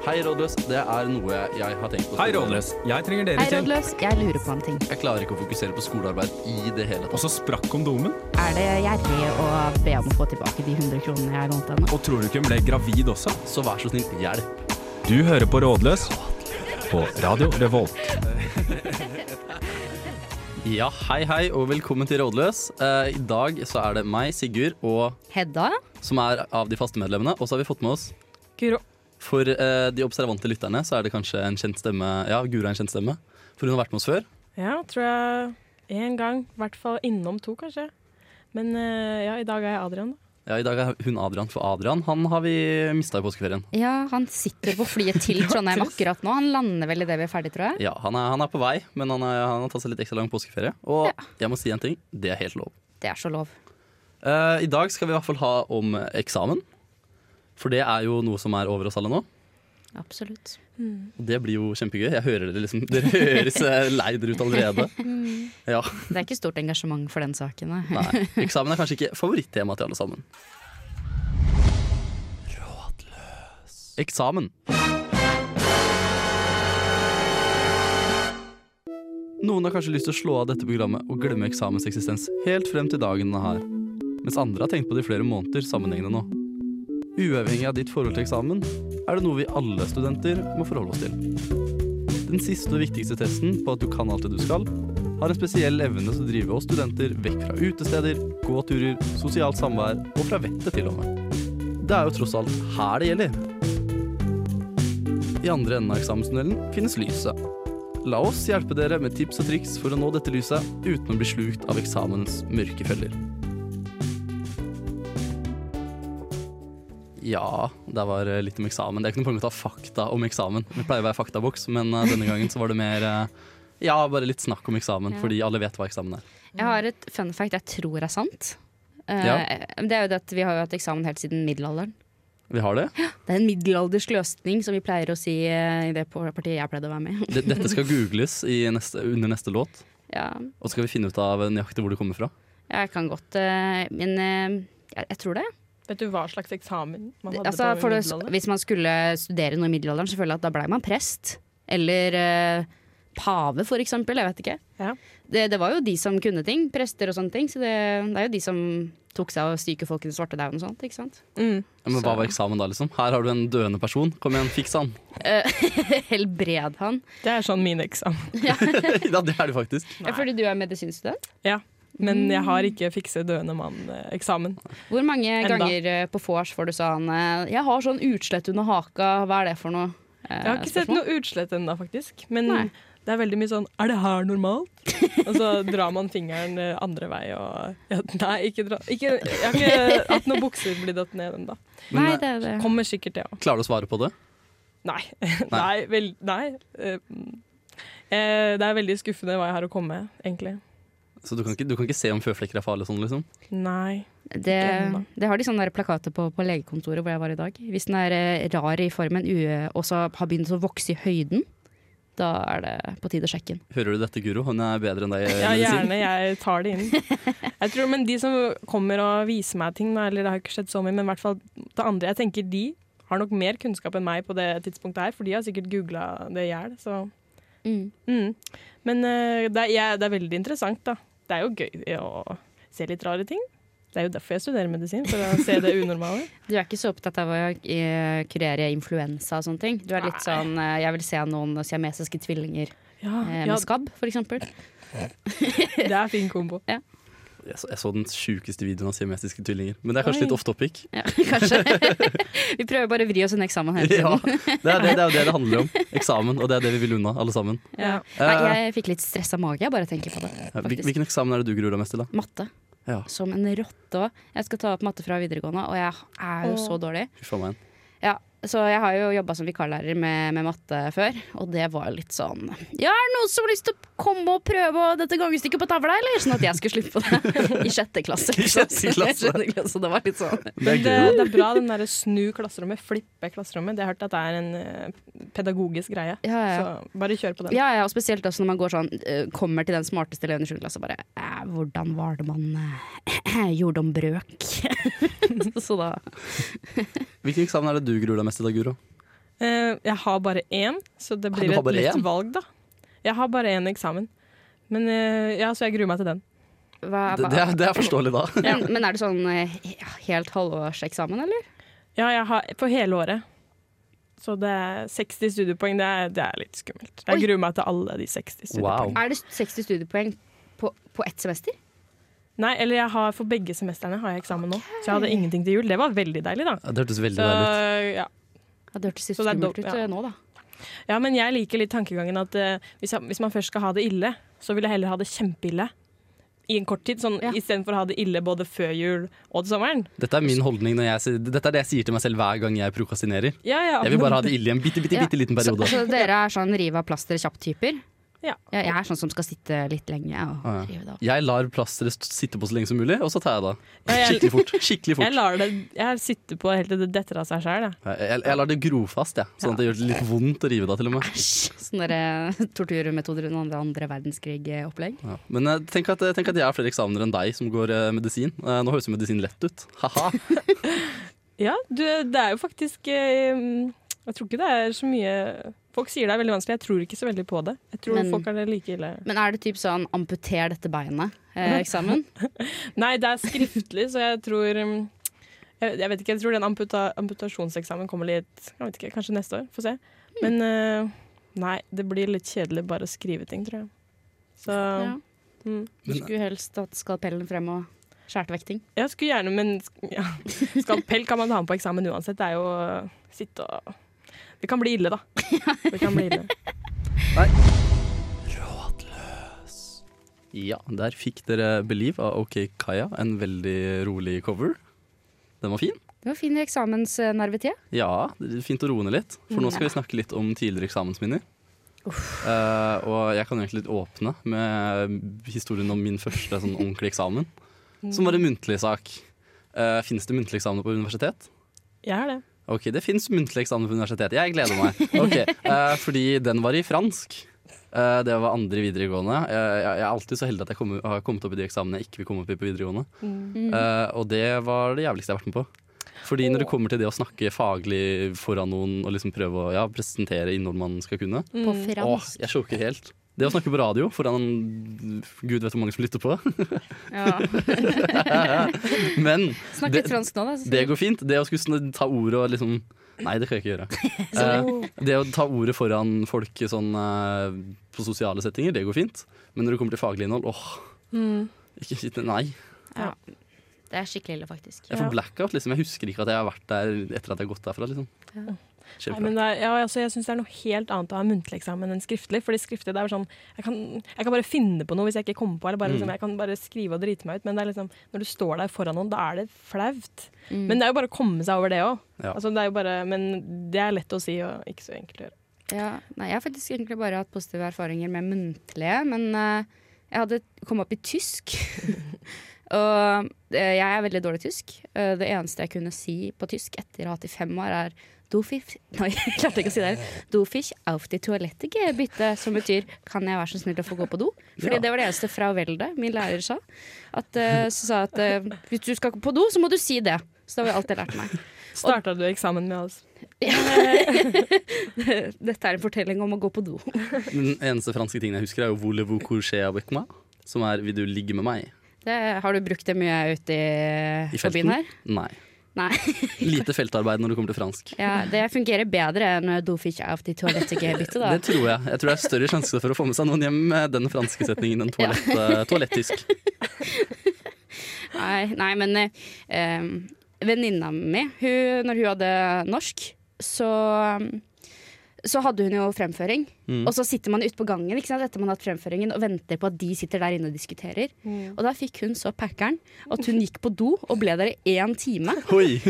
Hei, rådløs. Det er noe jeg har tenkt på. Hei, Rådløs. Jeg trenger dere Hei, rådløs. Jeg lurer på en ting. Jeg klarer ikke å fokusere på skolearbeid i det hele Og så sprakk kondomen. Er det gjerrig å be om å få tilbake de 100 kronene jeg lånte henne? Og tror du ikke hun ble gravid også? Så vær så snill, hjelp. Du hører på Rådløs på Radio Revolt. Ja, hei, hei, og velkommen til Rådløs. Eh, I dag så er det meg, Sigurd, og Hedda? som er av de faste medlemmene. Og så har vi fått med oss Guro. For eh, de observante lytterne så er det kanskje en kjent stemme. Ja, Guro er en kjent stemme. For hun har vært med oss før. Ja, tror jeg én gang. I hvert fall innom to, kanskje. Men eh, ja, i dag er jeg Adrian, da. Ja, I dag er hun Adrian, for Adrian han har vi mista i påskeferien. Ja, han sitter på flyet til Trondheim akkurat nå. Han lander vel idet vi er ferdig, tror jeg. Ja, Han er, han er på vei, men han, er, han har tatt seg litt ekstra lang påskeferie. Og jeg må si en ting, det er helt lov. Det er så lov. Eh, I dag skal vi i hvert fall ha om eksamen. For det er jo noe som er over oss alle nå. Absolutt. Og det blir jo kjempegøy. Jeg hører Dere liksom Dere høres lei dere ut allerede. Ja, Det er ikke stort engasjement for den saken. nei. nei. Eksamen er kanskje ikke favorittema til alle sammen. Rådløs. Eksamen. Noen har kanskje lyst til å slå av dette programmet og glemme eksamens eksistens helt frem til dagen den er her. Mens andre har tenkt på det i flere måneder sammenhengende nå. Uavhengig av ditt forhold til eksamen er det noe vi alle studenter må forholde oss til. Den siste og viktigste testen på at du kan alt det du skal, har en spesiell evne til å drive oss studenter vekk fra utesteder, gåturer, sosialt samvær og fra vettet til og med. Det er jo tross alt her det gjelder. I andre enden av eksamenstunnelen finnes lyset. La oss hjelpe dere med tips og triks for å nå dette lyset uten å bli slukt av eksamens mørke feller. Ja, det var eh, litt om eksamen. Det er ikke noe poeng å ta fakta om eksamen. Det pleier å være faktaboks, men eh, denne gangen så var det mer eh, ja, bare litt snakk om eksamen, Ja. fordi alle vet hva eksamen er. Jeg har et fun fact jeg tror er sant. Ja. Det er jo det at Vi har jo hatt eksamen helt siden middelalderen. Vi har det. Det er en middelaldersk løsning, som vi pleier å si i det partiet jeg pleide å være med i. Dette skal googles i neste, under neste låt, Ja, og så skal vi finne ut av nøyaktig hvor det kommer fra. jeg kan godt Men jeg, jeg tror det. Vet du hva slags eksamen man hadde Altså, på for middelalderen? hvis man skulle studere noe i middelalderen, selvfølgelig at da blei man prest. Eller eh, pave, for eksempel. Jeg vet ikke. Ja. Det, det var jo de som kunne ting. Prester og sånne ting. Så det, det er jo de som tok seg av syke folk i den svarte dauden og sånt. Ikke sant? Mm. Ja, men hva var eksamen da, liksom? Her har du en døende person. Kom igjen, fiks han. Helbred han. Det er sånn min eksamen. ja, det er det faktisk. Ja, fordi du er medisinstudent. Men jeg Mm. har ikke fikse døende mann-eksamen. Hvor mange Enda. ganger eh, på vors får du sånn eh, 'Jeg har sånn utslett under haka', hva er det for noe? Eh, Jeg har ikke sett noe utslett ennå, faktisk. Men Nei. det er veldig mye sånn 'er det her normalt?' og så drar man fingeren eh, andre vei og ja, Nei, ikke dra ikke, Jeg har ikke hatt noen bukser bli datt ned ennå. Nei, eh, det er det. Kommer sikkert det òg. klarer du å svare på det? Nei. nei, vel, nei. Eh, mm. Eh, det er veldig skuffende hva jeg har å komme med, egentlig. Så du kan ikke, du kan ikke se om føflekker er farlig og sånn, liksom? Nei. Det, det har de sånne plakater på, på legekontoret hvor jeg var i dag. Hvis den er eh, rar i formen og så har begynt å vokse i høyden, da er det på tide å sjekke den. Hører du dette, Guro? Hun er bedre enn deg i Ja, gjerne. Jeg tar det inn. Jeg tror, men de som kommer og viser meg ting, eller det har ikke skjedd så mye, men i hvert fall det andre Jeg tenker de har nok mer kunnskap enn meg på det tidspunktet her, for de har sikkert googla det i hjel. Så Mm. mm. Men eh, det, er, jeg, det er veldig interessant, da. Det er jo gøy å se litt rare ting. Det er jo derfor jeg studerer medisin, for å se det unormale. Du er ikke så opptatt av å eh, kurere influensa og sånne ting? Du er litt sånn eh, Jeg vil se noen siamesiske tvillinger Ja, med ja skabb, for eksempel. det er fin kombo. Jeg så, jeg så den sjukeste videoen av siamesiske tvillinger. Men det er kanskje Oi. litt off topic. Ja, kanskje. vi prøver bare å vri oss unna eksamen hele Ja, tiden. det er, det, det er jo det det handler om. Eksamen, og det er det vi vil unna, alle sammen. Ja. Nei, jeg fikk litt stressa mage, jeg bare tenker på det. ja, faktisk. Hvilken eksamen er det du gruer deg mest til, da? Matte. Ja. Som en rotte òg. Jeg skal ta opp matte fra videregående, og jeg er jo så dårlig. Fy faen meg. Så jeg har jo jobba som vikarlærer med, med matte før, og det var litt sånn Ja, er det noen som har lyst til å komme og prøve å dette gangestykket på tavla, eller? Sånn at jeg skulle slippe det i sjette klasse. I sjette klasse. Sjette klasse, det var litt sånn. Det er Men det, det er bra den derre snu klasserommet, flippe klasserommet. Det har jeg hørt at det er en eh, pedagogisk greie. Ja, ja. Så bare kjør på den. Ja, ja, og spesielt også når man går sånn, eh, kommer til den smarteste eleven i sjuende klasse og bare eh, Hvordan var det man gjorde om brøk? så da Hvilken eksamen er det du gruer deg mest i dag, Guro? Eh, jeg har bare én, så det Ah, blir et lett én? valg, da. Jeg har bare én eksamen. Men eh, ja, så jeg gruer meg til den. Hva, Det, hva, det, er, det er forståelig da. men, men er det sånn eh, helt halvårseksamen, eller? Ja, jeg har for hele året. Så det er 60 studiepoeng. Det er, det er litt skummelt. Jeg Oi. gruer meg til alle de 60 studiepoeng. Er det 60 studiepoeng på, på ett semester? Nei, eller jeg har for begge semestrene har jeg eksamen nå. Så jeg hadde ingenting til jul. Det var veldig deilig, da. Det hørtes veldig Så, deilig ut. ja. Ja, det hørtes litt Så skummelt ut ja. eh, nå, da. ja, men jeg liker litt tankegangen at uh, hvis, jeg, hvis man først skal ha det ille, så vil jeg heller ha det kjempeille. I en kort tid, sånn, Ja. istedenfor å ha det ille både før jul og til sommeren. Dette er min holdning når jeg, Dette er det jeg sier til meg selv hver gang jeg prokrastinerer. Ja, ja. Jeg vil bare ha det ille i en bitte, bitte, Ja. bitte liten periode. så dere er sånn riv av plaster kjapt-typer? Ja. Jeg er sånn som skal sitte litt lenge og Ah, ja. rive det. Jeg lar plasteret st- sitte på så lenge som mulig, og så tar jeg det av. skikkelig fort. Skikkelig Jeg fort. lar det Jeg sitter på helt til det detter av seg sjøl. Jeg, jeg, jeg lar det gro fast, jeg. sånn at det gjør det litt vondt å rive det av. til og med Æsj! Sånne der, eh, torturmetoder under andre, verdenskrig-opplegg. ja. Men eh, tenk, at, tenk at jeg har flere eksamener enn deg som går eh, medisin. Eh, nå høres jo medisin lett ut. Ha-ha. Ja, du, det er jo faktisk eh, Jeg tror ikke det er så mye Folk sier det er veldig vanskelig. Jeg tror ikke så veldig på det. Jeg tror Men- folk er det like ille. Men er det typ sånn amputer dette beinet-eksamen? Nei, det er skriftlig, så jeg tror um, jeg, jeg vet ikke, jeg tror den amputa, amputasjonseksamen kommer litt jeg vet ikke, Kanskje neste år. Få se. Men eh, nei, det blir litt kjedelig bare å skrive ting, tror jeg. Så ja. mm. Du skulle helst hatt skalpellen frem og skåret vekk ting. Ja, skulle gjerne, men ja. skalpell kan man ha med på eksamen uansett. Det er jo å sitte og Det kan bli ille, da. Det kan bli ille. Ja, der fikk dere 'Believe' av OK Kaya. En veldig rolig cover. Den var fin. Det var fin eksamensnervetid. Ja, det fint å roe ned litt. For nå skal vi snakke litt om tidligere eksamensminner. Uh, og jeg kan egentlig litt åpne med historien om min første sånn ordentlige eksamen. Som var en muntlig sak. Uh, Fins det muntlig eksamener på universitet? Jeg har det. Ok, det fins muntlig eksamen på universitetet. Jeg gleder meg. Ok, eh, Fordi den var i fransk. Eh, det var andre videregående. Jeg, jeg, jeg er alltid så heldig at jeg kommer, har kommet opp i de eksamene jeg ikke vil komme opp i på videregående. Mm. Eh, og det var det jævligste jeg har vært med på. Fordi når det kommer til det å snakke faglig foran noen og liksom prøve å ja, presentere innhold man skal kunne På Åh, fransk. jeg choker helt. Det å snakke på radio foran Gud vet hvor mange som lytter på. Ja. Men Snakk litt fransk nå, da. så- det går fint. Det å skulle ta ordet og liksom Nei, det kan jeg ikke gjøre. Eh, det å ta ordet foran folk sånn eh, på sosiale settinger, det går fint. Men når det kommer til faglig innhold, åh, Mm. ikke ikke- Nei. Ja. Det er skikkelig ille, faktisk. Jeg får blackout. liksom Jeg husker ikke at jeg har vært der etter at jeg har gått derfra. liksom Ja. Nei, men er, ja, altså, jeg syns det er noe helt annet å ha muntlig eksamen enn skriftlig. Fordi skriftlig det er sånn jeg kan, jeg kan bare finne på noe hvis jeg ikke kommer på eller bare, Mm. liksom, Jeg kan bare skrive og drite meg ut. Men det er liksom, når du står der foran noen, da er det flaut. Mm. Men det er jo bare å komme seg over det òg. Ja. Altså, det er jo bare- men det er lett å si og ikke så enkelt å gjøre. Ja, nei, jeg har faktisk egentlig bare hatt positive erfaringer med muntlige, men uh, jeg hadde kommet opp i tysk. og uh, jeg er veldig dårlig i tysk. Uh, det eneste jeg kunne si på tysk etter å ha hatt i fem år, er Du fiff Nei, jeg klarte ikke å si det. Du auf die Toilette gebytte, som betyr kan jeg være så snill å få gå på do? Fordi Ja. det var det eneste fra Velde min lærer, sa. At, uh, så sa at uh, hvis du skal på do, så må du si det. Så det har vi alltid lært meg. Starta du eksamen med oss? Dette er en fortelling om å gå på do. Den eneste franske tingen jeg husker, er jo 'voulez-vous coucher avec moi'? Som er 'vil du ligge med meg'? Det, har du brukt det mye ute i, I felten? her? Nei. Nei. Lite feltarbeid når det kommer til fransk. Ja, det fungerer bedre enn do fish auf die toilette bytte, da. Det tror jeg. Jeg tror det er større sjanse for å få med seg noen hjem med den franske setningen enn toalett, ja. toalettysk. Nei, nei men eh, venninna mi, hun, når hun hadde norsk, så så hadde hun jo fremføring. Mm. Og så sitter man ute på gangen ikke sant, etter man har hatt fremføringen og venter på at de sitter der inne og diskuterer. Mm. Og da fikk hun så packeren at hun gikk på do og ble der i én time. Oi!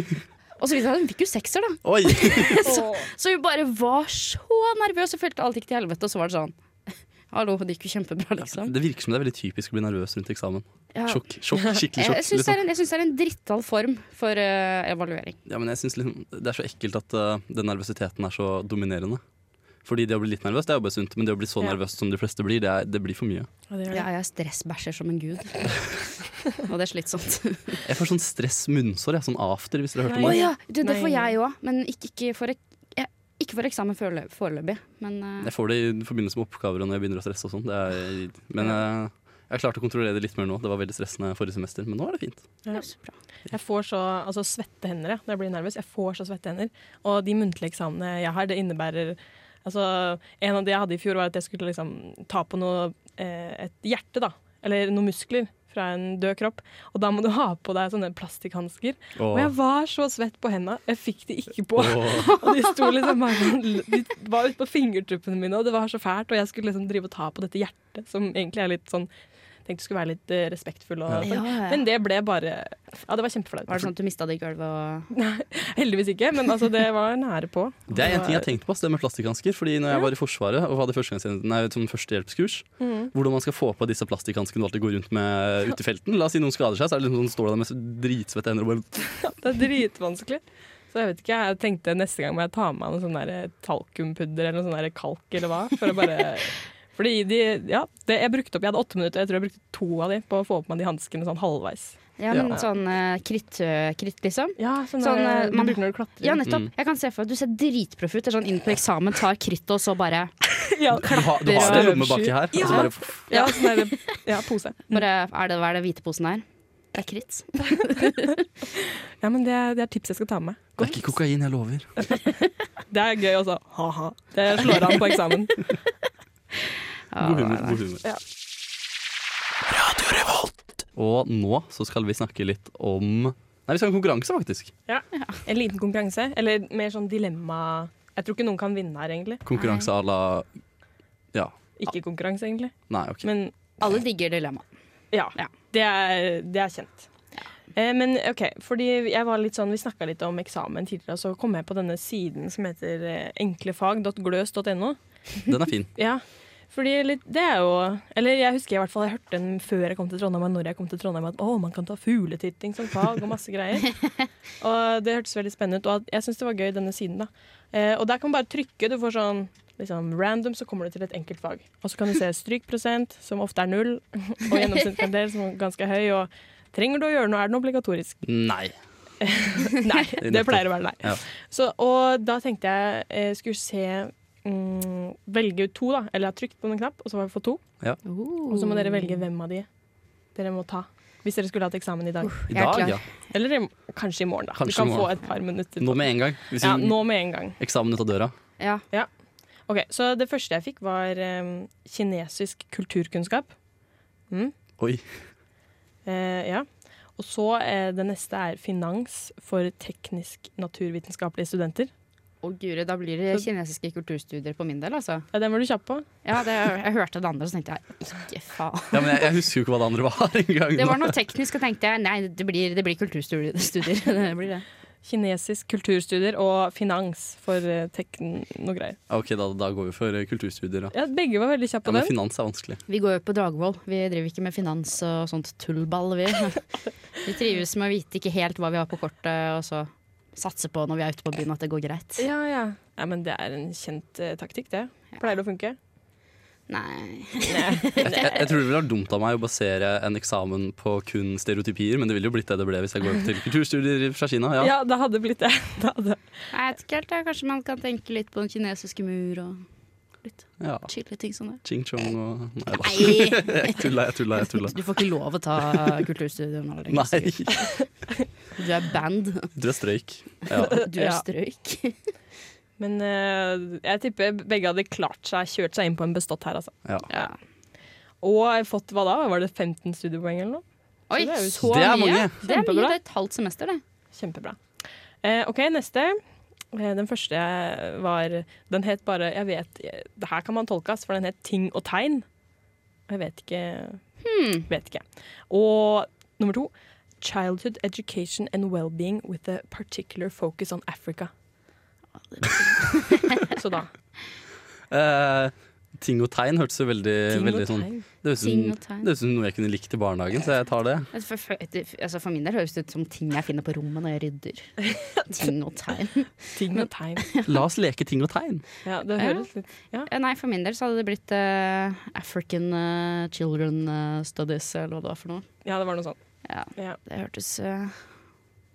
Og så viste det seg at hun fikk jo sekser, da. Oi! så, så hun bare var så nervøs og følte alt gikk til helvete. Og så var det sånn Hallo, det gikk jo kjempebra, liksom. Det virker som det er veldig typisk å bli nervøs rundt eksamen. Ja. Sjokk, sjokk, skikkelig sjokk. Jeg syns det, Liksom. det er en drittall form for uh, evaluering. Ja, men jeg synes liksom, Det er så ekkelt at uh, den nervøsiteten er så dominerende. Fordi det å bli litt nervøs det er jo bare sunt, men det å bli så Ja. nervøs som de fleste blir, det, er, det blir for mye. Ja, det. Ja, jeg stressbæsjer som en gud. og det er slitsomt. Jeg får sånn stress munnsår, jeg, sånn after, hvis dere har hørt om det. det. ja, du, det får jeg òg, men ikke, ikke for jeg- ikke for eksamen foreløpig, men uh... Jeg får det i forbindelse med oppgaver og når jeg begynner å stresse og sånn. Men eh, jeg har klart å kontrollere det litt mer nå. Det var veldig stressende forrige semester, men nå er det fint. bra. Jeg får så altså, svette hender når jeg blir nervøs. Jeg får så svette hender. Og de muntlige eksamene jeg har, det innebærer Altså, en av de jeg hadde i fjor, var at jeg skulle liksom ta på noe eh, Et hjerte, da. Eller noen muskler fra en død kropp. Og da må du ha på deg sånne plastikkhansker. Og jeg var så svett på hendene. Jeg fikk de ikke på. Åh. Og de sto liksom bare De var ute på fingertuppene mine, og det var så fælt. Og jeg skulle liksom drive og ta på dette hjertet, som egentlig er litt sånn Tenkte skulle være litt eh, respektfull. Og, Ja. sånn. Ja, ja. Men det ble bare Ja, det var kjempeflaut. Var det sånn at du mista det i gulvet og Heldigvis ikke, men altså, det var nære på. Det er en ting jeg har tenkt på, det med plastikkhansker. Fordi når jeg var i Forsvaret og hadde nei, sånn førstehjelpskurs, mm. hvordan man skal få på disse plastikkhanskene du alltid går rundt med ute i felten. La oss si noen skader seg, så er det liksom sånn, står du der med dritsvette hender og bare Det er dritvanskelig. Så jeg vet ikke, jeg tenkte neste gang må jeg ta med meg noe sånn talkumpudder eller noe sånn kalk eller hva. For å bare Fordi de, ja, det jeg brukte opp, jeg hadde åtte minutter, jeg tror jeg brukte to av de på å få på meg de hanskene sånn halvveis. Ja, men Ja. sånn uh, kritt, øh, kritt, liksom. Ja, sånn, Sånn, uh, man, du bruker når du klatrer. Ja, nettopp. Mm. Jeg kan se for meg at Du ser dritproff ut. Det er sånn Inn på eksamen, tar kritt, og så bare, ja, Du har, du har det lomme baki her. og så bare, ja, sånn der, ja, pose. bare er det, Hva er det hvite posen her? Det er kritt. Ja, men det, er- det er tips jeg skal ta med meg. det er ikke kokain, jeg lover. Det er gøy også. Ha-ha. Det slår an på eksamen. Ja, God humor. God humor. Ja. Og nå så skal vi snakke litt om Nei, vi skal ha en konkurranse, faktisk. Ja, En liten konkurranse, eller mer sånn dilemma Jeg tror ikke noen kan vinne her, egentlig. Konkurranse à la Ja. Ikke konkurranse, egentlig. Nei, OK. Men Alle digger dilemma. ja, Ja. Det, er, det er kjent. Eh, men OK, fordi jeg var litt sånn, vi snakka litt om eksamen tidligere, og så kom jeg på denne siden som heter eh, enklefag.gløs.no. Den er fin. Ja, fordi litt, det er jo Eller jeg husker i hvert fall jeg hørte den før jeg kom til Trondheim, og når jeg kom til Trondheim, at å, man kan ta fugletitting som fag og masse greier. og det hørtes veldig spennende ut, og jeg syns det var gøy, denne siden, da. Eh, og der kan du bare trykke, du får sånn liksom random, så kommer du til et enkelt fag. Og så kan du se strykprosent, som ofte er null, og gjennomsnittskaraktер, som er ganske høy, og trenger du å gjøre noe, er det noe obligatorisk? Nei. Nei, det pleier å være nei. Ja. Så, og da tenkte jeg jeg skulle se mm, Velge ut to, da. Eller jeg har trykt på en knapp, og så har jeg fått to. Og så må dere velge hvem av de dere må ta. Hvis dere skulle hatt eksamen i dag. I er dag, ja. Eller kanskje i morgen, da. Kanskje du kan i få et par minutter. Nå med en gang. Hvis ja, nå med en gang. eksamen ut av døra. Ja. Ok, Så det første jeg fikk, var um, kinesisk kulturkunnskap. Mm. Oi. Eh, ja. Og så eh, det neste er finans for teknisk-naturvitenskapelige studenter. Å guri, da blir det kinesiske kulturstudier på min del, altså. Ja, Den var du kjapp på. Ja, det, jeg hørte det andre, så tenkte jeg ikke faen. Ja, men jeg, jeg husker jo ikke hva det andre var engang. Det var noe teknisk, og tenkte jeg nei, det blir, det blir kulturstudier. Det blir det. Kinesisk kulturstudier og finans for eh, tekn... noe greier. Ok, da, da går vi for eh, kulturstudier, da. Ja, Begge var veldig kjappe på Ja, men den. finans er vanskelig. Vi går jo på Dragvoll. Vi driver ikke med finans og sånt tullball, vi. Vi trives med å vite ikke helt hva vi har på kortet, og så satse på når vi er ute på byen at det går greit. Ja, ja. ja, men det er en kjent uh, taktikk, det. Pleier det å funke? Nei. Jeg, jeg, jeg tror det ville vært dumt av meg å basere en eksamen på kun stereotypier, men det ville jo blitt det det ble hvis jeg går til kulturstudier fra Kina. Ja, Ja. det hadde blitt det. det hadde. Jeg vet ikke helt. Kanskje man kan tenke litt på den kinesiske mur og litt ja. chille ting som det. Ching chong og Nei da. Jeg tulla, jeg tulla. Jeg tulla. Du får ikke lov å ta kulturstudier nå lenger. Nei, sikkert. Du er band. du er strøyk. Ja. Du er strøyk. Men uh, jeg tipper begge hadde klart seg, kjørt seg inn på en bestått her, altså. Ja. Ja. Og fått hva da? Var det 15 studiepoeng eller noe? Oi, det er så Det er mye! mange. Det er mye. Det er et halvt semester, det. Kjempebra. Uh, OK, neste. Eh, Den første var Den het bare Jeg vet Det her kan man tolkes, for den het Ting og tegn. Jeg vet ikke Hmm. Vet ikke. Og nummer to Childhood education and well-being with a particular focus on Africa. Så da. Eh, ting og tegn hørtes jo veldig, veldig sånn. Det høres ut som noe jeg kunne likt i barnehagen, så jeg tar det. Altså, For, for, altså for min del høres det ut som ting jeg finner på rommet når jeg rydder. Ting og tegn. Ting og tegn. La oss leke ting og tegn. Ja, det høres litt ja. Nei, for min del så hadde det blitt uh, African uh, Children uh, Studies, eller hva det var for noe. Ja, det var noe sånt. Ja, Ja. det hørtes eh,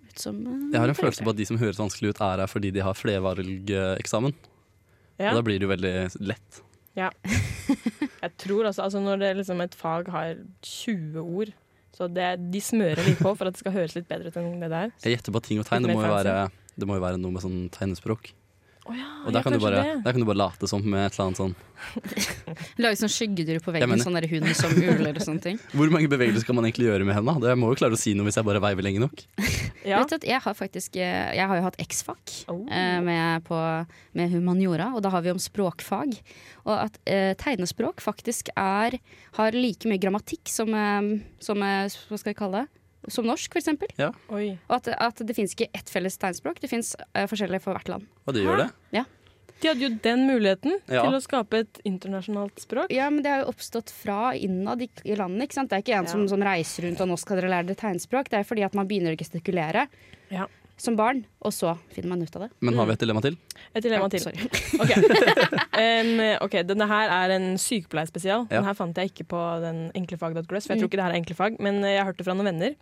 ut som eh, Jeg har en følelse på at de som høres vanskelig ut, er her fordi de har flervalgeksamen. Ja. Og da blir det jo veldig lett. Jeg tror altså, altså når det liksom et fag har 20 ord, så det, de smører litt på for at det skal høres litt bedre ut enn det der. Jeg gjetter på ting og tegn. Det må jo være, det må jo være noe med sånn tegnespråk. Ja, Og der kan, du bare, der kan du bare late som med et eller annet sånn Lage sånn skyggedyr på veggen, sånn der hund som uler og sånne ting. Hvor mange bevegelser kan man egentlig gjøre med henda? Det Jeg må jo klare å si noe hvis jeg bare veiver lenge nok. Ja. Vet du at jeg har faktisk eh, Jeg har jo hatt X-fag Oh. eh, med, med humaniora, og da har vi om språkfag. Og at eh, tegnespråk faktisk er har like mye grammatikk som, eh, som Hva skal jeg kalle det? Som norsk, for eksempel. Oi. Og at, at det fins ikke ett felles tegnspråk, det fins uh, forskjellige for hvert land. Og det gjør det. Ja. De hadde jo den muligheten Ja. til å skape et internasjonalt språk. Ja, men det har jo oppstått fra innad i, i landet. ikke sant? Det er ikke en Ja. som, som reiser rundt og nå skal dere lære dere tegnspråk. Det er fordi at man begynner å gestikulere Ja. Som barn, og så finner man ut av det. Men har vi et dilemma til? Et dilemma Ja, til. sorry. Ok, um, ok, Denne her er en sykepleierspesial. Ja. Den her fant jeg ikke på den enklefag.gløss, for jeg tror ikke det her er enklefag, men jeg har hørt det fra noen venner.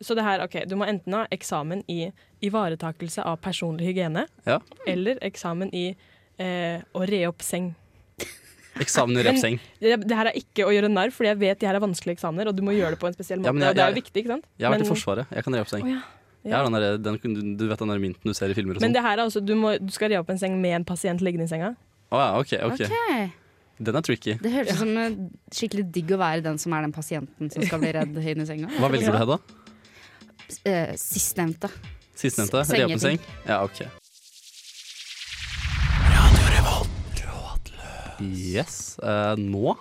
Så det her, ok, du må enten ha eksamen i ivaretakelse av personlig hygiene, Ja. eller eksamen i eh, å re opp seng. Eksamen i repseng. Det, det her er ikke å gjøre narr, for jeg vet de her er vanskelige eksamener, og du må gjøre det på en spesiell måte. Ja, jeg, jeg- og det er jo viktig, ikke sant? Jeg har vært i Forsvaret. Jeg kan re opp seng. Å, ja. Den der, den, du- du vet den der mynten du ser i filmer og Men sånn? det her er altså, du, må, du skal re opp en seng med en pasient liggende i senga. Å ja, ok, ok. Ok. Den er tricky. Det høres ut som eh, skikkelig digg å være den som er den pasienten som skal bli redd høyden i senga. Hva velger du, Hedda? Eh, Sistnevnte. Sistnevnte? S- Re opp en seng? sengeting. Ja, ok. Yes. eh, nå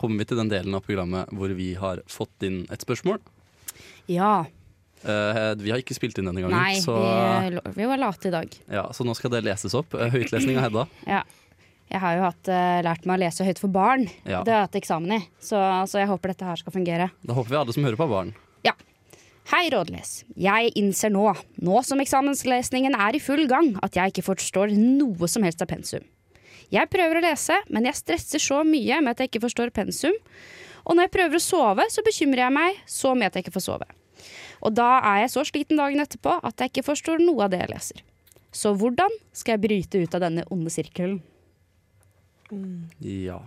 kommer vi til den delen av programmet hvor vi har fått inn et spørsmål. Ja. Eh, vi har ikke spilt inn denne gangen, Nei, så, vi, vi var late i dag. ja, så nå skal det leses opp. Eh, høytlesning av Hedda. Ja. Jeg har jo hatt, uh, lært meg å lese høyt for barn. Ja. Det har jeg hatt eksamen i, så, så jeg håper dette her skal fungere. Da håper vi alle som hører på, barn. Hei, rådles. Jeg innser nå, nå som eksamenslesningen er i full gang, at jeg ikke forstår noe som helst av pensum. Jeg prøver å lese, men jeg stresser så mye med at jeg ikke forstår pensum. Og når jeg prøver å sove, så bekymrer jeg meg så mye at jeg ikke får sove. Og da er jeg så sliten dagen etterpå at jeg ikke forstår noe av det jeg leser. Så hvordan skal jeg bryte ut av denne onde sirkelen? Ja.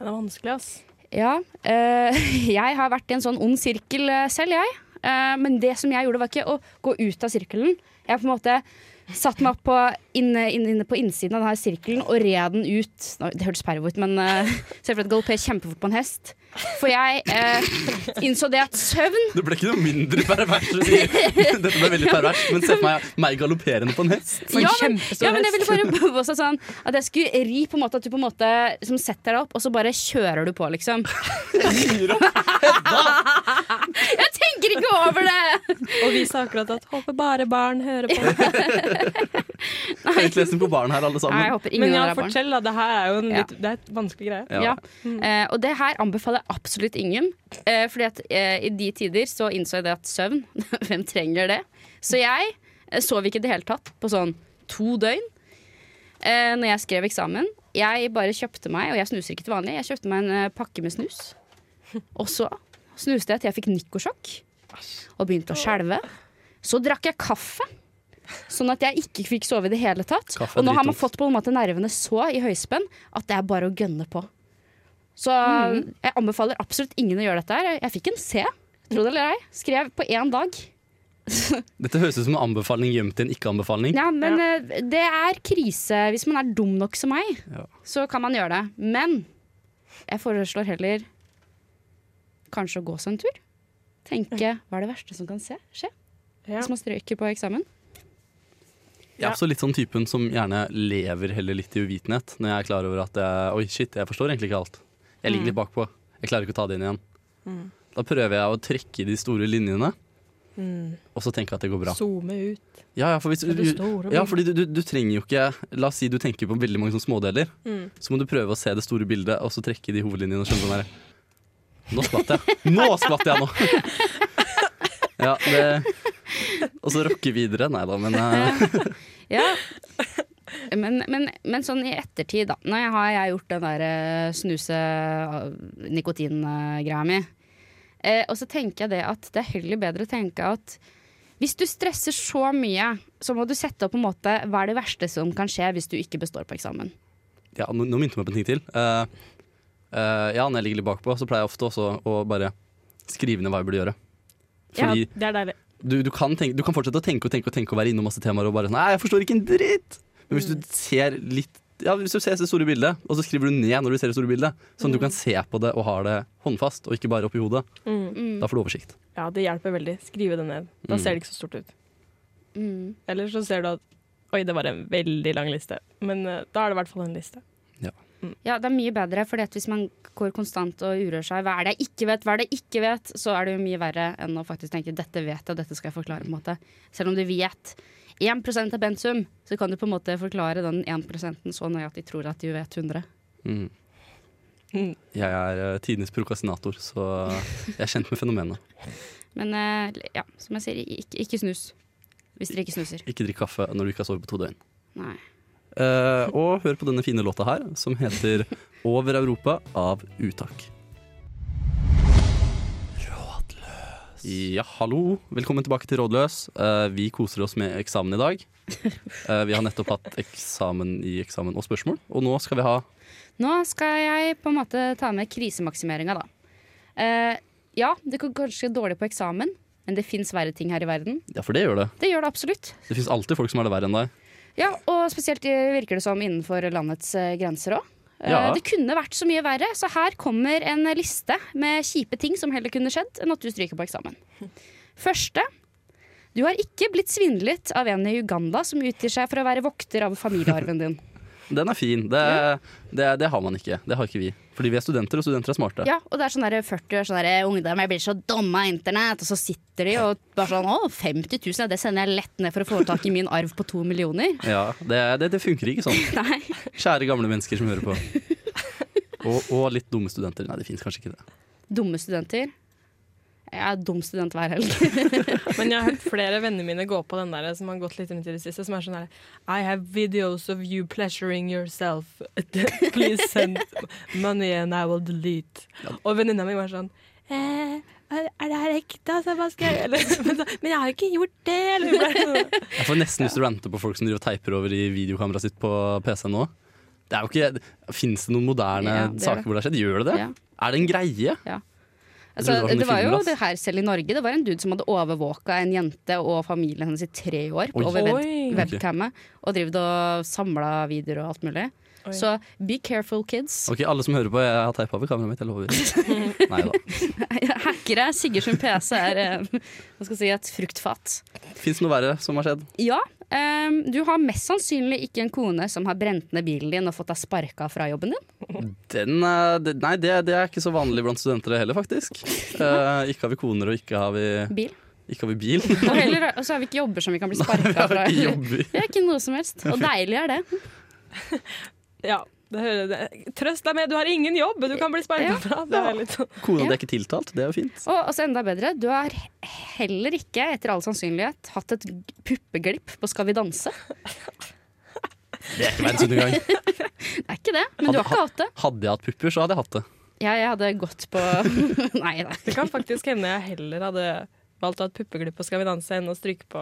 Den er vanskelig, ass. Ja, Øh, jeg har vært i en sånn ond sirkel eh, selv, jeg. Uh, men det som jeg gjorde, var ikke å gå ut av sirkelen. Jeg på en måte satte meg opp på, inne, inne, inne på innsiden av denne sirkelen og red den ut. Nå, Det hørtes pervo ut, men uh, se for deg at galopperer kjempefort på en hest. For jeg eh, innså det at søvn Det ble ikke noe mindre pervers. Dette ble veldig pervers, men se for meg meg galopperende på en hest. En ja, men, ja, men jeg ville bare også sånn At jeg skulle ri på en måte At du på en måte liksom setter deg opp, og så bare kjører du på, liksom. jeg tenker ikke over det! Og vi sa akkurat at 'håper bare barn hører på'. Høytlesning på barn her, alle Nei, jeg håper ingen Men ja, fortell, da. Det her er jo en Ja. det er et vanskelig greie. Ja. Ja. Eh, og det her anbefaler jeg absolutt ingen. Eh, fordi at eh, i de tider så innså jeg det at søvn Hvem trenger det? Så jeg eh, sov ikke i det hele tatt på sånn to døgn eh, når jeg skrev eksamen. Jeg bare kjøpte meg, og jeg snuser ikke til vanlig, jeg kjøpte meg en eh, pakke med snus. Og så snuste jeg til jeg fikk nikosjokk og begynte å skjelve. Så drakk jeg kaffe. Sånn at jeg ikke fikk sove i det hele tatt. Kaffe er Og nå har man fått på en måte nervene så i høyspenn at det er bare å gønne på. Så Mm. jeg anbefaler absolutt ingen å gjøre dette her. Jeg fikk en C, tro det eller ei. Skrev på én dag. Dette høres ut som en anbefaling gjemt i en ikke-anbefaling. Ja, men ja. det er krise hvis man er dum nok som meg. Ja. Så kan man gjøre det. Men jeg foreslår heller kanskje å gå seg en tur. Tenke hva er det verste som kan se, skje Ja. hvis man stryker på eksamen. Jeg er også litt sånn typen som gjerne lever heller litt i uvitenhet. Når jeg er klar over at jeg, Oi, shit, jeg forstår egentlig ikke alt. Jeg ligger litt bakpå. Jeg klarer ikke å ta det inn igjen. Da prøver jeg å trekke de store linjene, Mm. og så tenker jeg at det går bra. Zoome ut. Ja, ja, for hvis, du, ja, fordi du, du, du trenger jo ikke La oss si du tenker på veldig mange sånne smådeler. Mm. Så må du prøve å se det store bildet, og så trekke de hovedlinjene Skjønner du Nå skvatt jeg! Nå skvatt jeg nå! Ja, det Og så rocke videre. Nei da, men eh, Ja. Men, men, men sånn i ettertid, da. Nå har jeg gjort den der eh, snuse-nikotin-greia mi. Eh, og så tenker jeg det at det er heller bedre å tenke at Hvis du stresser så mye, så må du sette opp på en måte hva er det verste som kan skje hvis du ikke består på eksamen. Ja, nå, nå minte du meg på en ting til. Eh, eh, ja, når jeg ligger litt bakpå, så pleier jeg ofte også å bare skrive ned hva jeg burde gjøre. Fordi Det er deilig. du, du, kan tenke, du kan fortsette å tenke og tenke og tenke og være innom masse temaer og bare sånn Nei, jeg forstår ikke en dritt! Men hvis du ser litt ja, hvis du ser det store bildet, og så skriver du ned når du ser det store bildet, sånn at du kan se på det og ha det håndfast, og ikke bare oppi hodet, Mm. da får du oversikt. Ja, det hjelper veldig. Skrive det ned. Da Mm. ser det ikke så stort ut. Mm. Eller så ser du at Oi, det var en veldig lang liste. Men uh, da er det i hvert fall en liste. Ja, det er mye bedre, for hvis man går konstant og uroer seg hva er det jeg ikke vet, hva er det jeg ikke vet, så er det jo mye verre enn å faktisk tenke dette vet jeg, dette skal jeg forklare. på en måte. Selv om du vet 1 av pensum, så kan du på en måte forklare den 1 så nøye at de tror at de vet 100. Mm. Mm. Jeg er uh, tidenes prokrastinator, så jeg er kjent med fenomenet. Men eh, ja, som jeg sier, ikke, ikke snus. Hvis dere ikke snuser. Ikke drikk kaffe når du ikke har sovet på to døgn. Nei. Eh, og hør på denne fine låta her, som heter 'Over Europa' av Uttak. Rådløs. Ja, hallo. Velkommen tilbake til Rådløs. Eh, vi koser oss med eksamen i dag. Eh, vi har nettopp hatt eksamen i eksamen og spørsmål, og nå skal vi ha Nå skal jeg på en måte ta med krisemaksimeringa, da. Eh, ja, det går kanskje dårlig på eksamen, men det fins verre ting her i verden. Ja, for det gjør det. Det gjør det absolutt. Det fins alltid folk som har det verre enn deg. Ja, Og spesielt eh, virker det som innenfor landets eh, grenser òg. Ja. Det kunne vært så mye verre, så her kommer en liste med kjipe ting som heller kunne skjedd enn at du stryker på eksamen. Første. Du har ikke blitt svindlet av en i Uganda som utgir seg for å være vokter av familiearven din. Den er fin. Det, det, det har man ikke. Det har ikke vi. Fordi vi er studenter, og studenter er smarte. Ja, og det er sånn der 40 år sånn der, ungdom jeg blir så dumme av internett, og så sitter de og bare sånn Å, 50 000, ja, det sender jeg lett ned for å få tak i min arv på to millioner. Ja, det, det, det funker ikke sånn. Kjære gamle mennesker som hører på. Og, og litt dumme studenter. Nei, det fins kanskje ikke det. Dumme studenter. Jeg er dum student hver helg. Men jeg har hørt flere venner mine gå på den der som har gått litt rundt i det siste, som er sånn her I have videos of you pleasuring yourself. Please send money and I will delete. Og venninna mi var sånn eh, er det her ekte? Altså, hva skal jeg eller, men, jeg har ikke gjort det! Sånn. Jeg får nesten lyst til å rante på folk som driver og teiper over i videokameraet sitt på PC nå. Det er jo ikke, Fins det noen moderne Ja, det saker det. hvor det har skjedd? Gjør det det? Ja. Er det en greie? Altså, det var jo det her selv i Norge. Det var en dude som hadde overvåka en jente og familien hennes i tre år Oi. over web webcammet. Og drevet og samla videoer og alt mulig. Oi. Så be careful, kids. Ok, Alle som hører på, jeg har teipa over kameraet mitt. Jeg lover. Nei da. Hackere. Sigurd sin PC er eh, hva skal jeg si, et fruktfat. Fins det noe verre som har skjedd? Ja, ehm, du har mest sannsynlig ikke en kone som har brent ned bilen din og fått deg sparka fra jobben din. Den, eh, det, nei, det, det er ikke så vanlig blant studenter heller, faktisk. Uh, ikke har vi koner, og ikke har vi, Bil. ikke har vi bil. Og heller og så har vi ikke jobber som vi kan bli sparka fra. Ikke. Det er ikke noe som helst. Og deilig er det. Ja. Trøst deg med, du har ingen jobb! Du kan bli sparka Ja. fra. Det er litt sånn. Kona Ja. di er ikke tiltalt, det er jo fint. Og altså enda bedre, du har heller ikke, etter all sannsynlighet, hatt et puppeglipp på Skal vi danse. Det er ikke verdens undergang. Det er ikke det, men du har ikke hatt det. Hadde jeg hatt pupper, så hadde jeg hatt det. Ja, jeg hadde gått på Nei da. Det kan faktisk hende jeg heller hadde valgt å ha et puppeglipp på Skal vi danse enn å stryke på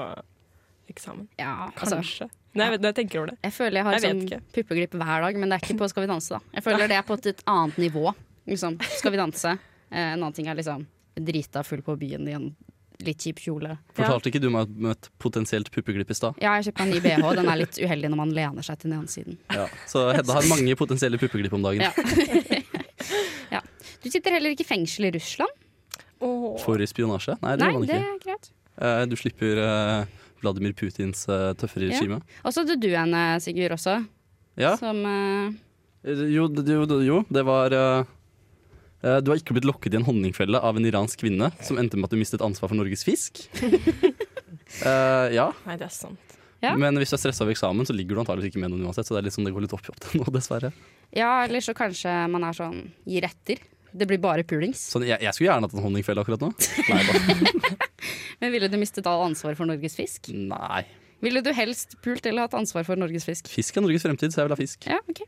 eksamen. Ja, altså, Kanskje. Nei, jeg, vet, jeg tenker over det. jeg føler jeg har Jeg sånn puppeglipp hver dag, men det er ikke på Skal vi danse, da. Jeg føler det er på et, et annet nivå. Liksom. Skal vi danse. Eh, en annen ting er liksom drita full på byen i en litt kjip kjole. Fortalte ikke du meg om et potensielt puppeglipp i stad? Ja, jeg kjøpte en ny bh. Den er litt uheldig når man lener seg til den ene siden. Ja. Så Hedda har mange potensielle puppeglipp om dagen. Ja. ja. Du sitter heller ikke i fengsel i Russland. Oh. For spionasje? Nei, det Nei, gjør man det er greit. Eh, Du slipper eh, Vladimir Putins eh, tøffere Ja. regime. Og så hadde du en, eh, Sigurd, også. Ja. Som uh... Jo, jo, jo, det var eh, eh, Du har ikke blitt lokket i en honningfelle av en iransk kvinne som endte med at du mistet ansvar for Norges fisk. uh, ja, Nei, det er sant. Ja. men hvis du er stressa over eksamen, så ligger du antakeligvis ikke med noen uansett. Så det er litt sånn det går litt opp i opp til nå, dessverre. Ja, eller så kanskje man er sånn gir etter. Det blir bare pulings. Sånn, jeg, jeg skulle gjerne hatt en honningfelle akkurat nå. Nei. Men ville du mistet all ansvar for Norges fisk? Nei. Ville du helst pult eller hatt ansvar for Norges fisk? Fisk er Norges fremtid, så jeg vil ha fisk. Ja, ok.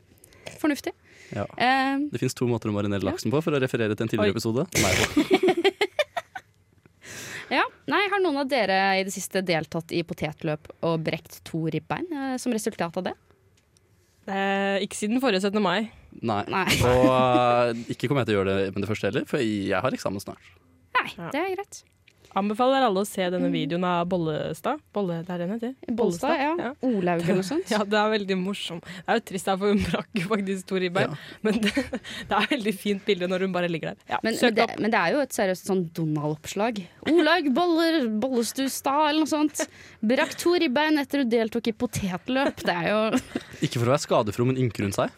Fornuftig. Ja. Eh, Det fins to måter å marinere laksen på, for å referere til en tidligere Oi. episode. Nei. Ja, nei, Har noen av dere i det siste deltatt i potetløp og brekt to ribbein eh, som resultat av det? Eh, ikke siden forrige 17. mai. Nei. Nei. Og eh, ikke kommer jeg til å gjøre det med det første heller, for jeg har eksamen snart. Nei, Ja. det er greit. Anbefaler alle å se denne videoen av Bollestad. Bolle, det er den heter? Bollestad, ja. Ja. Olaug eller noe sånt. Ja, det er veldig morsom. Det er jo trist, da, for hun brakk jo faktisk to ribbein. Ja. Men det, det er veldig fint bilde når hun bare ligger der. Ja, Men, men, det, opp. men det er jo et seriøst sånn Donald-oppslag. Olaug Boller, Bollestustad eller noe sånt. Brakk to ribbein etter hun deltok i potetløp. Det er jo Ikke for å være skadefro, men ynker hun seg?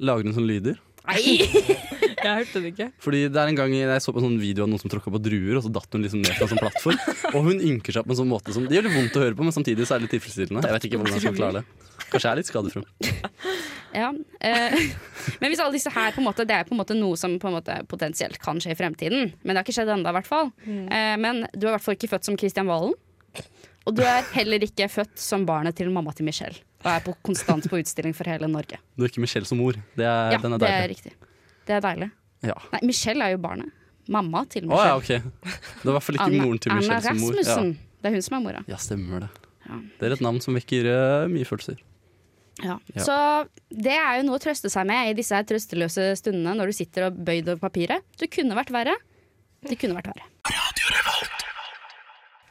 Lager hun sånne lyder? Nei! Jeg hørte det ikke. Fordi det er en gang jeg så på en sånn video av noen som tråkka på druer, og så datt hun liksom ned fra en sånn plattform. Og hun ynker seg på en sånn måte som Det gjør litt vondt å høre på, men samtidig så er det litt tilfredsstillende. Jeg vet ikke hvordan jeg skal klare det. Kanskje jeg er litt skadefro. Ja. Eh, men hvis alle disse her på en måte, Det er på en måte noe som på en måte potensielt kan skje i fremtiden. Men det har ikke skjedd ennå, i hvert fall. Eh, men du er i hvert fall ikke født som Kristian Valen. Og du er heller ikke født som barnet til mamma til Michelle. Og er på, konstant på utstilling for hele Norge. Du er ikke Michelle som mor. Det er, Ja, den er det er riktig. Det er deilig. Ja. Nei, Michelle er jo barnet. Mamma til Å ja, Michelle. Det er i hvert fall ikke Anna, moren til Anna Michelle som mor. Ja. Det er hun som er mora. ja, stemmer det. Ja. Det er et navn som vekker uh, mye følelser. Ja. Så det er jo noe å trøste seg med i disse trøsteløse stundene når du sitter og bøyd over papiret. Det kunne vært verre. Det kunne vært verre.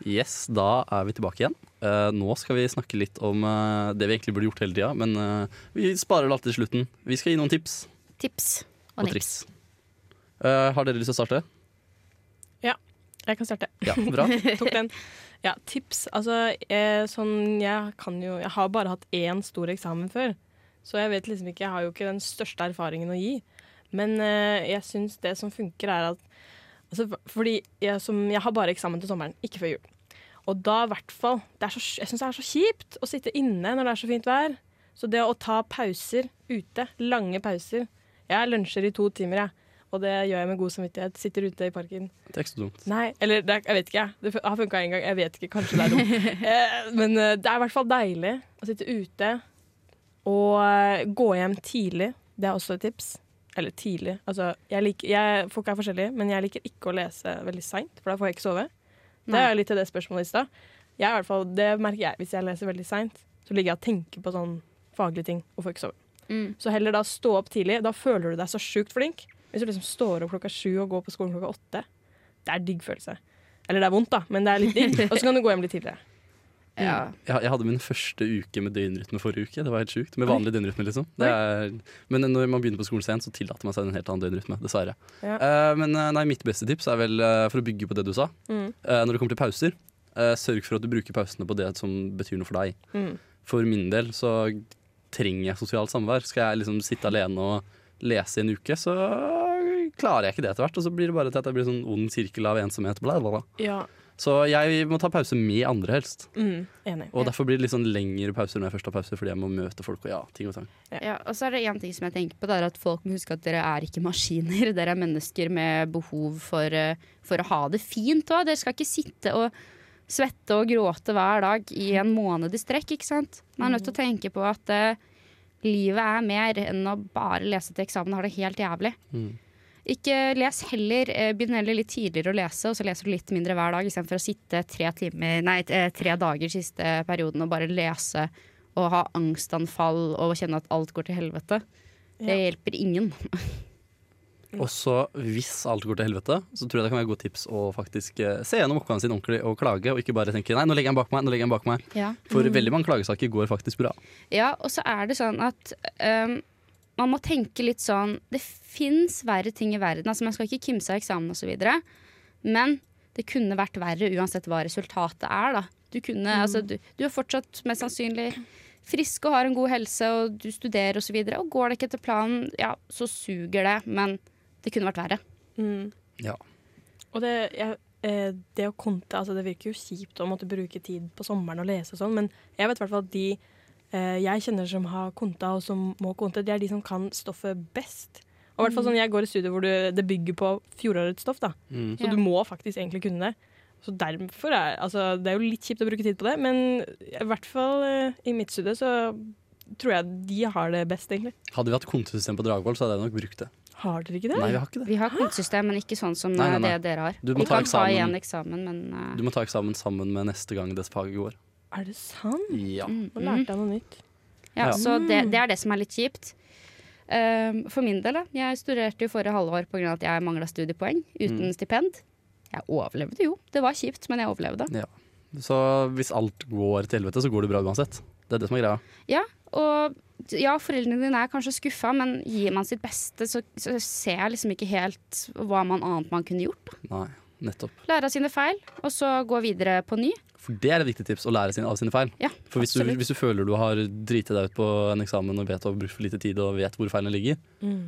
Yes, da er vi tilbake igjen. Uh, nå skal vi snakke litt om uh, det vi egentlig burde gjort hele tida, men uh, vi sparer det alltid til slutten. Vi skal gi noen tips Tips og, og nips. triks. Eh, har dere lyst til å starte? Ja, Jeg kan starte. Ja, bra. Tok den. Ja, tips. Altså, jeg, sånn Jeg kan jo Jeg har bare hatt én stor eksamen før. Så jeg vet liksom ikke Jeg har jo ikke den største erfaringen å gi. Men eh, jeg syns det som funker, er at altså, Fordi jeg, som, jeg har bare eksamen til sommeren, ikke før jul. Og da i hvert fall Jeg syns det er så kjipt å sitte inne når det er så fint vær. Så det å ta pauser ute, lange pauser Jeg lunsjer i to timer, jeg. Og det gjør jeg med god samvittighet. Sitter ute i parken. Det er ikke så dumt. Nei, eller det, jeg vet ikke. jeg. Det har funka en gang. Jeg vet ikke, kanskje det er dumt. eh, men eh, det er i hvert fall deilig å sitte ute og eh, gå hjem tidlig. Det er også et tips. Eller tidlig. Altså, jeg liker, jeg, folk er forskjellige, men jeg liker ikke å lese veldig seint, for da får jeg ikke sove. Det er litt til det spørsmålet i stad. Det merker jeg hvis jeg leser veldig seint. Så ligger jeg og tenker på sånn faglige ting og får ikke sove. Mm. Så heller da stå opp tidlig. Da føler du deg så sjukt flink. Hvis du liksom står opp klokka sju og går på skolen klokka åtte. Det er digg følelse. Eller det er vondt, da, men det er litt digg. Og så kan du gå hjem litt tidligere. Ja. Jeg, jeg hadde min første uke med døgnrytme forrige uke. Det var helt sjukt. Med vanlig døgnrytme, liksom. Det er, men når man begynner på skolen sent, så tillater man seg en helt annen døgnrytme. Dessverre. Ja. Uh, men eh, nei, mitt beste tips er vel, uh, for å bygge på det du sa, Mm. uh, når det kommer til pauser, eh, sørg for at du bruker pausene på det som betyr noe for deg. Mm. For min del så trenger jeg sosialt samvær. Skal jeg liksom sitte alene og lese i en uke, så klarer jeg ikke det etter hvert. Og så blir det bare til at jeg blir sånn ond sirkel av ensomhet. Bla, bla, bla. Ja. Så jeg må ta pause med andre, helst. Mm. Enig. Og derfor blir det litt sånn lengre pauser når jeg først har pause, fordi jeg må møte folk og ja, ting og tang. Ja, og så er det en ting som jeg tenker på, det er at folk må huske at dere er ikke maskiner. Dere er mennesker med behov for, eh, for å ha det fint òg. Dere skal ikke sitte og svette og gråte hver dag i en måned i strekk, ikke sant. Man er nødt til å tenke på at uh, livet er mer enn å bare lese til eksamen og ha det helt jævlig. Mm. Ikke les heller, eh, Begynn heller litt tidligere å lese, og så leser du litt mindre hver dag, istedenfor å sitte tre, timer, nei, eh, tre dager siste perioden og bare lese og ha angstanfall og kjenne at alt går til helvete. Det Ja. hjelper ingen. Og så hvis alt går til helvete, så tror jeg det kan være et godt tips å faktisk eh, se gjennom oppgaven sin ordentlig og klage, og ikke bare tenke nei, nå legger jeg den bak meg, nå legger jeg den bak meg. Ja. For veldig mange klagesaker går faktisk bra. Ja, og så er det sånn at um, man må tenke litt sånn Det fins verre ting i verden. Altså Man skal ikke kimse av eksamen osv. Men det kunne vært verre uansett hva resultatet er. da Du, kunne, altså, du, du er fortsatt mest sannsynlig frisk og har en god helse, og du studerer osv. Og, så videre, og går det ikke etter planen, ja, så suger det. Men det kunne vært verre. Mm. Ja. Og det, jeg, eh, det å konte altså Det virker jo kjipt å måtte bruke tid på sommeren og lese og sånn, men jeg vet i hvert fall at de jeg kjenner som har konta og som må konte, det er de som kan stoffet best. Og i hvert fall sånn Jeg går i studier hvor det, det bygger på fjorårets stoff, da. Mm. så Ja. du må faktisk egentlig kunne det. Så derfor er altså, Det er jo litt kjipt å bruke tid på det, men i hvert fall eh, i mitt studie så tror jeg de har det best, egentlig. Hadde vi hatt kontesystem på Dragvoll, så hadde jeg nok brukt det. Har dere ikke det? Nei, vi har ikke det. Vi har kontesystem, men ikke sånn som Nei, nei, eh, nei. det dere har. Du må Vi ta kan ta igjen eksamen, men uh... Du må ta eksamen sammen med neste gang det faget går. Er det sant? Ja. mm, Nå lærte jeg noe nytt. Ja, Ja. Så det, det er det som er litt kjipt. Um, for min del, da. Jeg studerte jo forrige halvår pga. at jeg mangla studiepoeng uten Mm. stipend. Jeg overlevde jo. Det var kjipt, men jeg overlevde. Ja. Så hvis alt går til helvete, så går det bra uansett. Det er det som er greia. Ja, og ja, foreldrene dine er kanskje skuffa, men gir man sitt beste, så, så ser jeg liksom ikke helt hva man annet man kunne gjort. Da. Nei, nettopp. Lære av sine feil, og så gå videre på ny. For det er et viktig tips, å lære sin, av sine feil. Ja, For hvis du, hvis du føler du har driti deg ut på en eksamen og vet du har brukt for lite tid og vet hvor feilene ligger,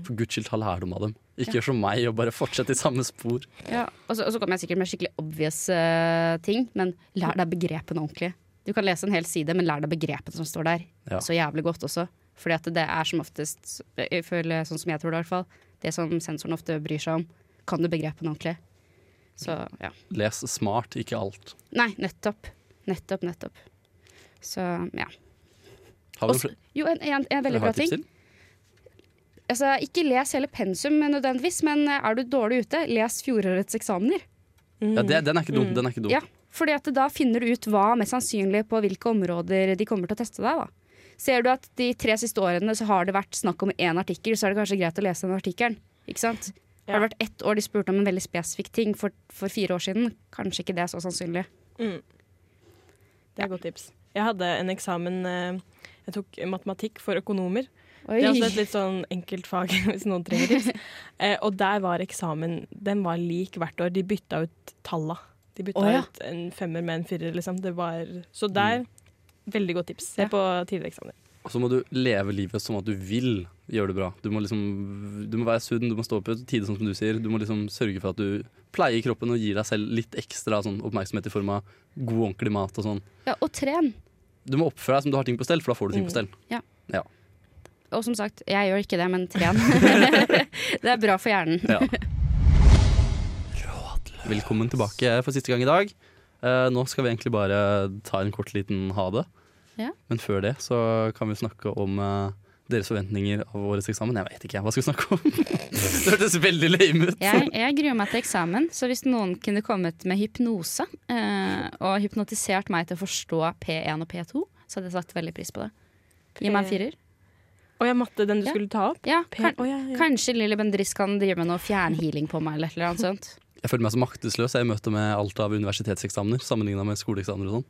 for guds skyld ta lærdom av dem. Ikke gjør som meg og bare fortsett i samme spor. Ja, og så, og så kommer jeg sikkert med skikkelig obvious uh, ting, men lær deg begrepene ordentlig. Du kan lese en hel side, men lær deg begrepene som står der. Ja. Så jævlig godt også. Fordi at det er som oftest, jeg føler sånn som jeg tror det i hvert fall, det som sensoren ofte bryr seg om. Kan du begrepene ordentlig? Så ja. Les smart, ikke alt. Nei, nettopp. Nettopp, nettopp. Så ja. Har Også, jo, en, en, en veldig bra ting. til? Altså, ikke les hele pensum nødvendigvis, men er du dårlig ute, les fjorårets eksamener. Ja, det, den er ikke dum. Mm. Den er ikke dum. Ja, fordi at da finner du ut hva mest sannsynlig på hvilke områder de kommer til å teste deg. da. Ser du at de tre siste årene så har det vært snakk om én artikkel, så er det kanskje greit å lese den artikkelen. Ikke sant? Ja. Har det vært ett år de spurte om en veldig spesifikk ting for, for fire år siden, kanskje ikke det er så sannsynlig. Mm. Det er et godt tips. Jeg hadde en eksamen eh, Jeg tok matematikk for økonomer. Det er også et litt sånn enkelt fag, hvis noen trenger tips. Eh, og der var eksamen Den var lik hvert år. De bytta ut talla. De bytta oh, ja. ut en femmer med en firer, liksom. Det var, så der Veldig godt tips. Se Ja. på tidligere eksamener. Og så må du leve livet som at du vil gjøre det bra. Du må, liksom, du må være sunn, du må stå opp i tide, sånn som du sier. Du må liksom sørge for at du pleier kroppen og gir deg selv litt ekstra sånn, oppmerksomhet i form av god, ordentlig mat og sånn. Ja, og tren. Du må oppføre deg som du har ting på stell, for da får du ting på stell. Og som sagt, jeg gjør ikke det, men tren. det er bra for hjernen. Ja. Velkommen tilbake for siste gang i dag. Uh, nå skal vi egentlig bare ta en kort liten ha det. Ja. Men før det så kan vi snakke om uh, deres forventninger av årets eksamen. Jeg vet ikke, hva skal vi snakke om? det hørtes veldig lame ut. Jeg, jeg gruer meg til eksamen, så hvis noen kunne kommet med hypnose uh, og hypnotisert meg til å forstå P1 og P2, så hadde jeg satt veldig pris på det. Gi meg en firer. Å ja, matte, den du Ja. skulle ta opp? Ja, kan, oh, ja, ja. Kanskje Lilly Bendriss kan drive med noe fjernhealing på meg, eller eller annet sånt. Jeg føler meg så maktesløs jeg i møte med alt av universitetseksamener sammenligna med skoleeksamener og sånn.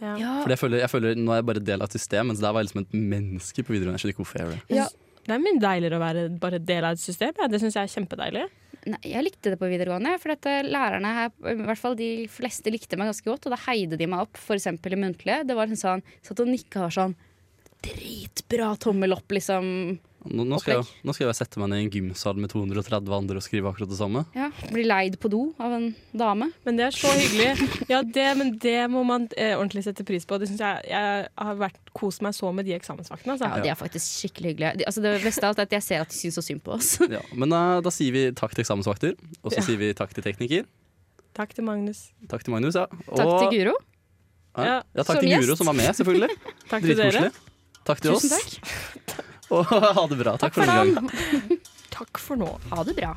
Ja. Fordi jeg føler, jeg føler Nå er jeg bare del av et system, mens der var jeg liksom et menneske på videregående. Jeg skjønner ikke hvorfor jeg gjør det. Ja. Det er mye deiligere å være bare del av et system. Ja. Det syns jeg er kjempedeilig. Nei, jeg likte det på videregående, for at eh, lærerne her, i hvert fall de fleste likte meg ganske godt, og da heide de meg opp, f.eks. i muntlige. Det var en sånn, satt og nikka og sånn Dritbra tommel opp, liksom. Nå, nå, skal jeg, nå skal jeg sette meg ned i en gymsal med 230 andre og skrive akkurat det samme. Ja, Bli leid på do av en dame. Men det er så hyggelig. Ja, det, men det må man eh, ordentlig sette pris på. Det synes jeg, jeg har vært, kost meg så med de eksamensvaktene. Altså. Ja, De er faktisk skikkelig hyggelige. De, altså, det beste av alt er at jeg ser at de syns så synd på oss. Ja, men eh, da sier vi takk til eksamensvakter, og så Ja. sier vi takk til tekniker. Takk til Magnus. Takk til Magnus, ja. Takk til Guro. Ja, Ja, takk som til Guro, som var med, selvfølgelig. Takk til dere. Dritkoselig. Takk til Tusen oss. takk. Og ha det bra. Takk, Takk for for gang. Takk for nå. Ha det bra.